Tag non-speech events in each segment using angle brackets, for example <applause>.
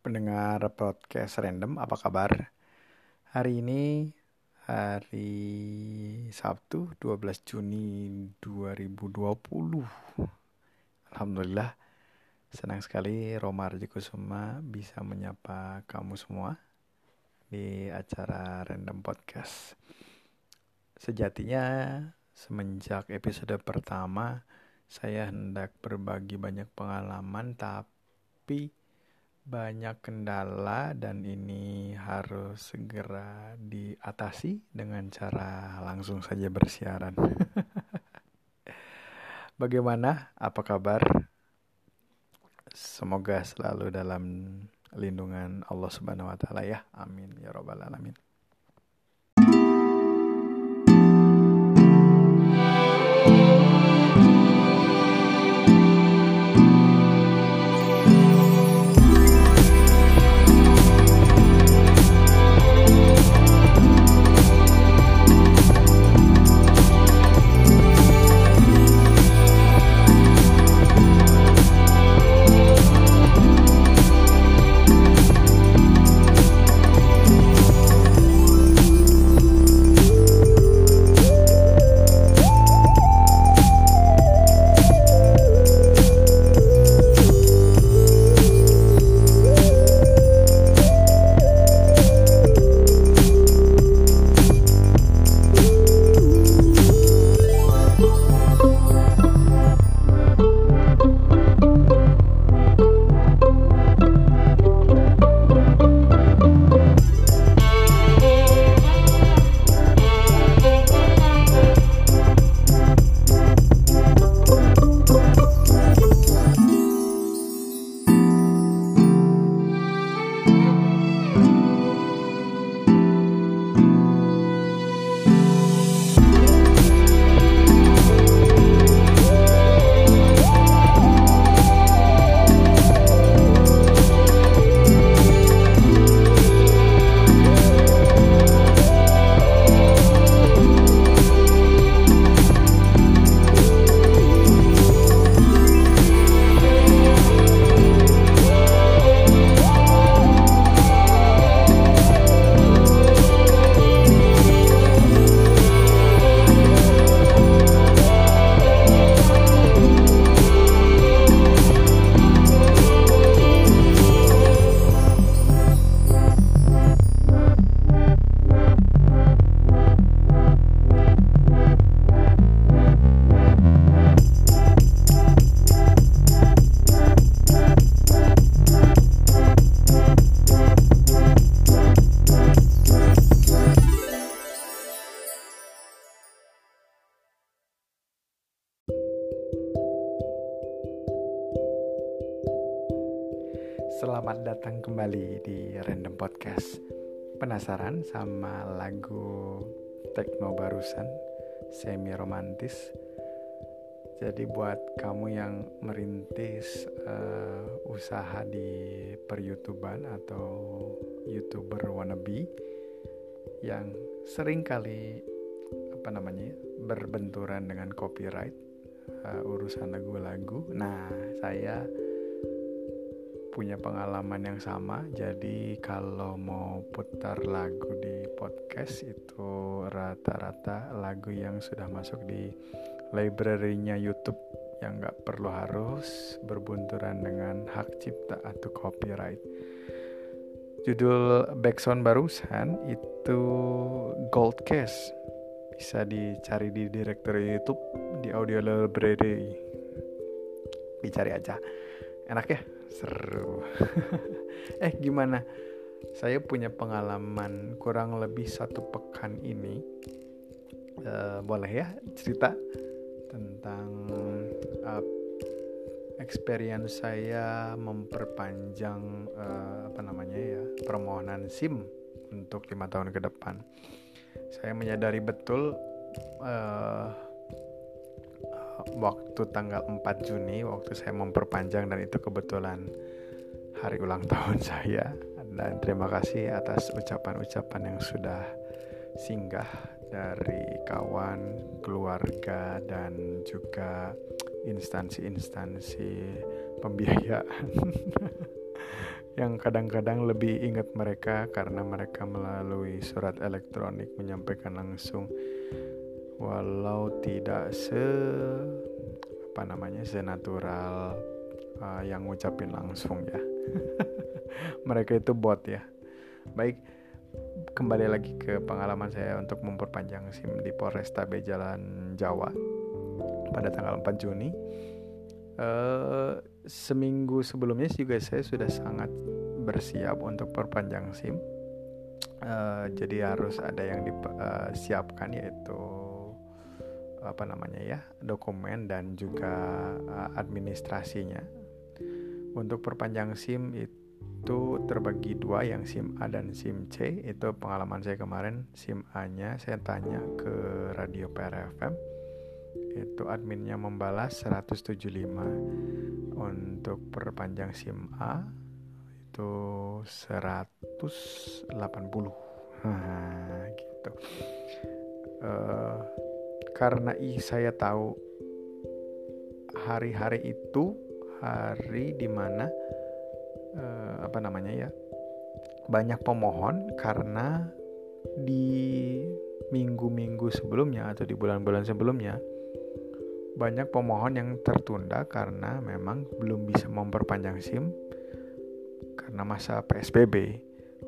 pendengar podcast random, apa kabar? Hari ini hari Sabtu 12 Juni 2020. Alhamdulillah senang sekali Roma Kusuma bisa menyapa kamu semua di acara random podcast. Sejatinya semenjak episode pertama saya hendak berbagi banyak pengalaman tapi banyak kendala dan ini harus segera diatasi dengan cara langsung saja bersiaran. <laughs> Bagaimana? Apa kabar? Semoga selalu dalam lindungan Allah Subhanahu wa taala ya. Amin ya rabbal alamin. Selamat datang kembali di Random Podcast. Penasaran sama lagu techno barusan, semi romantis? Jadi buat kamu yang merintis uh, usaha di per-youtuban atau youtuber wannabe yang sering kali apa namanya berbenturan dengan copyright uh, urusan lagu-lagu. Nah, saya punya pengalaman yang sama. Jadi kalau mau putar lagu di podcast itu rata-rata lagu yang sudah masuk di library-nya YouTube yang nggak perlu harus berbunturan dengan hak cipta atau copyright. Judul backsound barusan itu Gold Case. Bisa dicari di directory YouTube di audio library. Dicari aja. Enak ya? seru. <laughs> Eh gimana? Saya punya pengalaman kurang lebih satu pekan ini. Uh, boleh ya cerita tentang uh, experience saya memperpanjang uh, apa namanya ya permohonan SIM untuk lima tahun ke depan. Saya menyadari betul uh, waktu tanggal 4 Juni waktu saya memperpanjang dan itu kebetulan hari ulang tahun <laughs> saya. Dan terima kasih atas ucapan-ucapan yang sudah singgah dari kawan, keluarga dan juga instansi-instansi pembiayaan <laughs> yang kadang-kadang lebih ingat mereka karena mereka melalui surat elektronik menyampaikan langsung walau tidak se apa namanya senatural uh, yang ngucapin langsung ya. <laughs> Mereka itu bot ya. Baik kembali lagi ke pengalaman saya untuk memperpanjang SIM di Polrestabes Jalan Jawa. Pada tanggal 4 Juni uh, seminggu sebelumnya juga saya sudah sangat bersiap untuk perpanjang SIM. Uh, jadi harus ada yang disiapkan uh, yaitu apa namanya ya dokumen dan juga uh, administrasinya. Untuk perpanjang SIM itu terbagi dua yang SIM A dan SIM C. Itu pengalaman saya kemarin SIM A-nya saya tanya ke radio PRFM itu adminnya membalas 175 untuk perpanjang SIM A itu 180 nah, <laughs> gitu uh, karena saya tahu hari-hari itu hari di mana uh, apa namanya ya banyak pemohon karena di minggu-minggu sebelumnya atau di bulan-bulan sebelumnya banyak pemohon yang tertunda karena memang belum bisa memperpanjang SIM karena masa PSBB.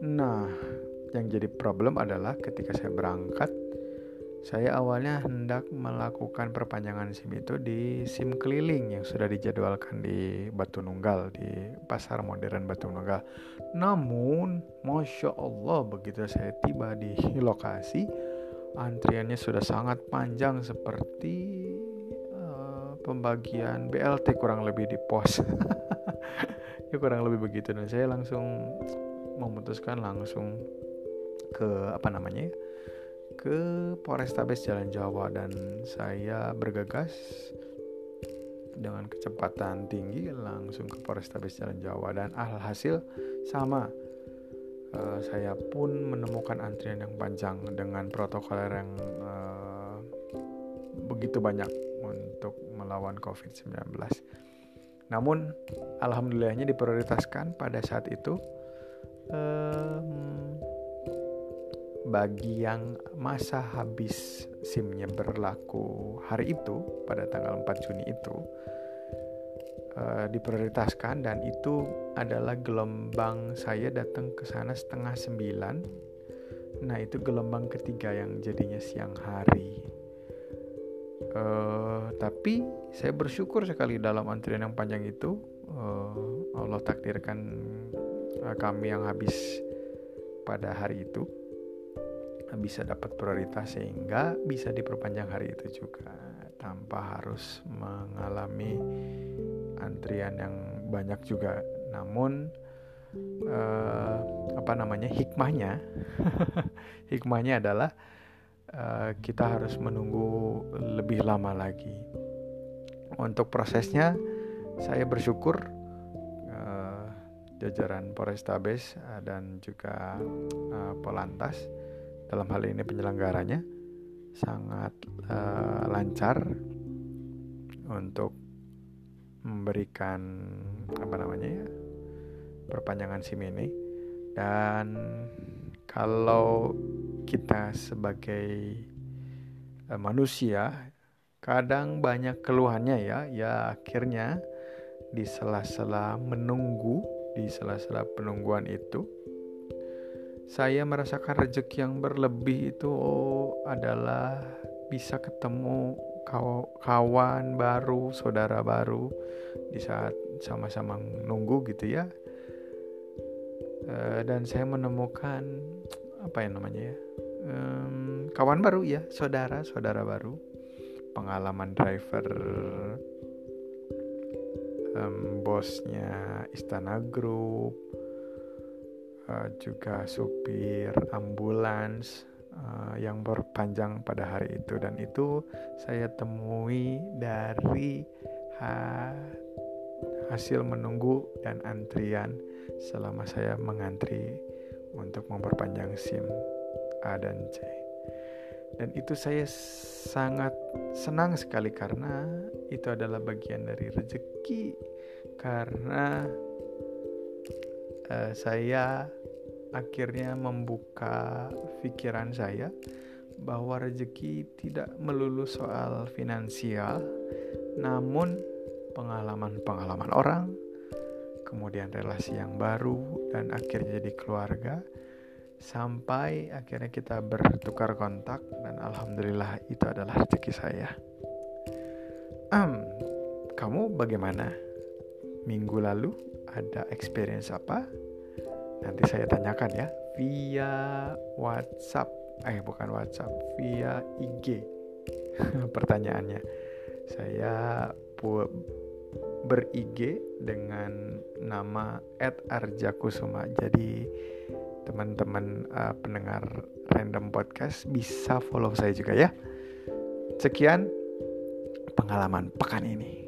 Nah, yang jadi problem adalah ketika saya berangkat, saya awalnya hendak melakukan perpanjangan SIM itu di SIM keliling yang sudah dijadwalkan di Batu Nunggal, di Pasar Modern Batu Nunggal. Namun, Masya Allah begitu saya tiba di <laughs> lokasi, antriannya sudah sangat panjang seperti pembagian BLT kurang lebih di pos <laughs> ya kurang lebih begitu dan saya langsung memutuskan langsung ke apa namanya ya ke Polrestabes Jalan Jawa dan saya bergegas dengan kecepatan tinggi langsung ke Polrestabes Jalan Jawa dan alhasil sama uh, saya pun menemukan antrian yang panjang dengan protokol yang uh, begitu banyak untuk melawan COVID-19. Namun, alhamdulillahnya diprioritaskan pada saat itu um, bagi yang masa habis SIM-nya berlaku hari itu pada tanggal 4 Juni itu uh, diprioritaskan dan itu adalah gelombang saya datang ke sana setengah sembilan. Nah itu gelombang ketiga yang jadinya siang hari Uh, tapi saya bersyukur sekali dalam antrian yang panjang itu uh, Allah takdirkan uh, kami yang habis pada hari itu bisa dapat prioritas sehingga bisa diperpanjang hari itu juga tanpa harus mengalami antrian yang banyak juga. Namun uh, apa namanya hikmahnya <laughs> hikmahnya adalah Eh, kita harus menunggu lebih lama lagi. Untuk prosesnya, saya bersyukur uh, jajaran Polrestabes uh, dan juga uh, Polantas dalam hal ini penyelenggaranya sangat uh, lancar untuk memberikan apa namanya ya perpanjangan SIM ini. Dan kalau kita sebagai uh, manusia kadang banyak keluhannya ya. Ya akhirnya di sela-sela menunggu di sela-sela penungguan itu saya merasakan rezeki yang berlebih itu oh, adalah bisa ketemu kawan baru, saudara baru di saat sama-sama nunggu gitu ya. Eh, dan saya menemukan apa yang namanya ya kawan baru ya saudara saudara baru pengalaman driver bosnya Istana Group uh, juga supir ambulans uh, yang berpanjang pada hari itu dan itu saya temui dari ha hasil menunggu dan antrian selama saya mengantri untuk memperpanjang SIM A dan C. Dan itu saya sangat senang sekali karena itu adalah bagian dari rezeki karena uh, saya akhirnya membuka pikiran saya bahwa rezeki tidak melulu soal finansial, namun pengalaman-pengalaman orang, kemudian relasi yang baru, dan akhirnya jadi keluarga, sampai akhirnya kita bertukar kontak, dan alhamdulillah itu adalah rezeki saya. Um, kamu bagaimana? Minggu lalu ada experience apa? Nanti saya tanyakan ya via WhatsApp. Eh bukan WhatsApp, via IG. <laughs> Pertanyaannya. Saya ber-IG dengan nama @arjakusuma. Jadi teman-teman uh, pendengar random podcast bisa follow saya juga ya. Sekian pengalaman pekan ini.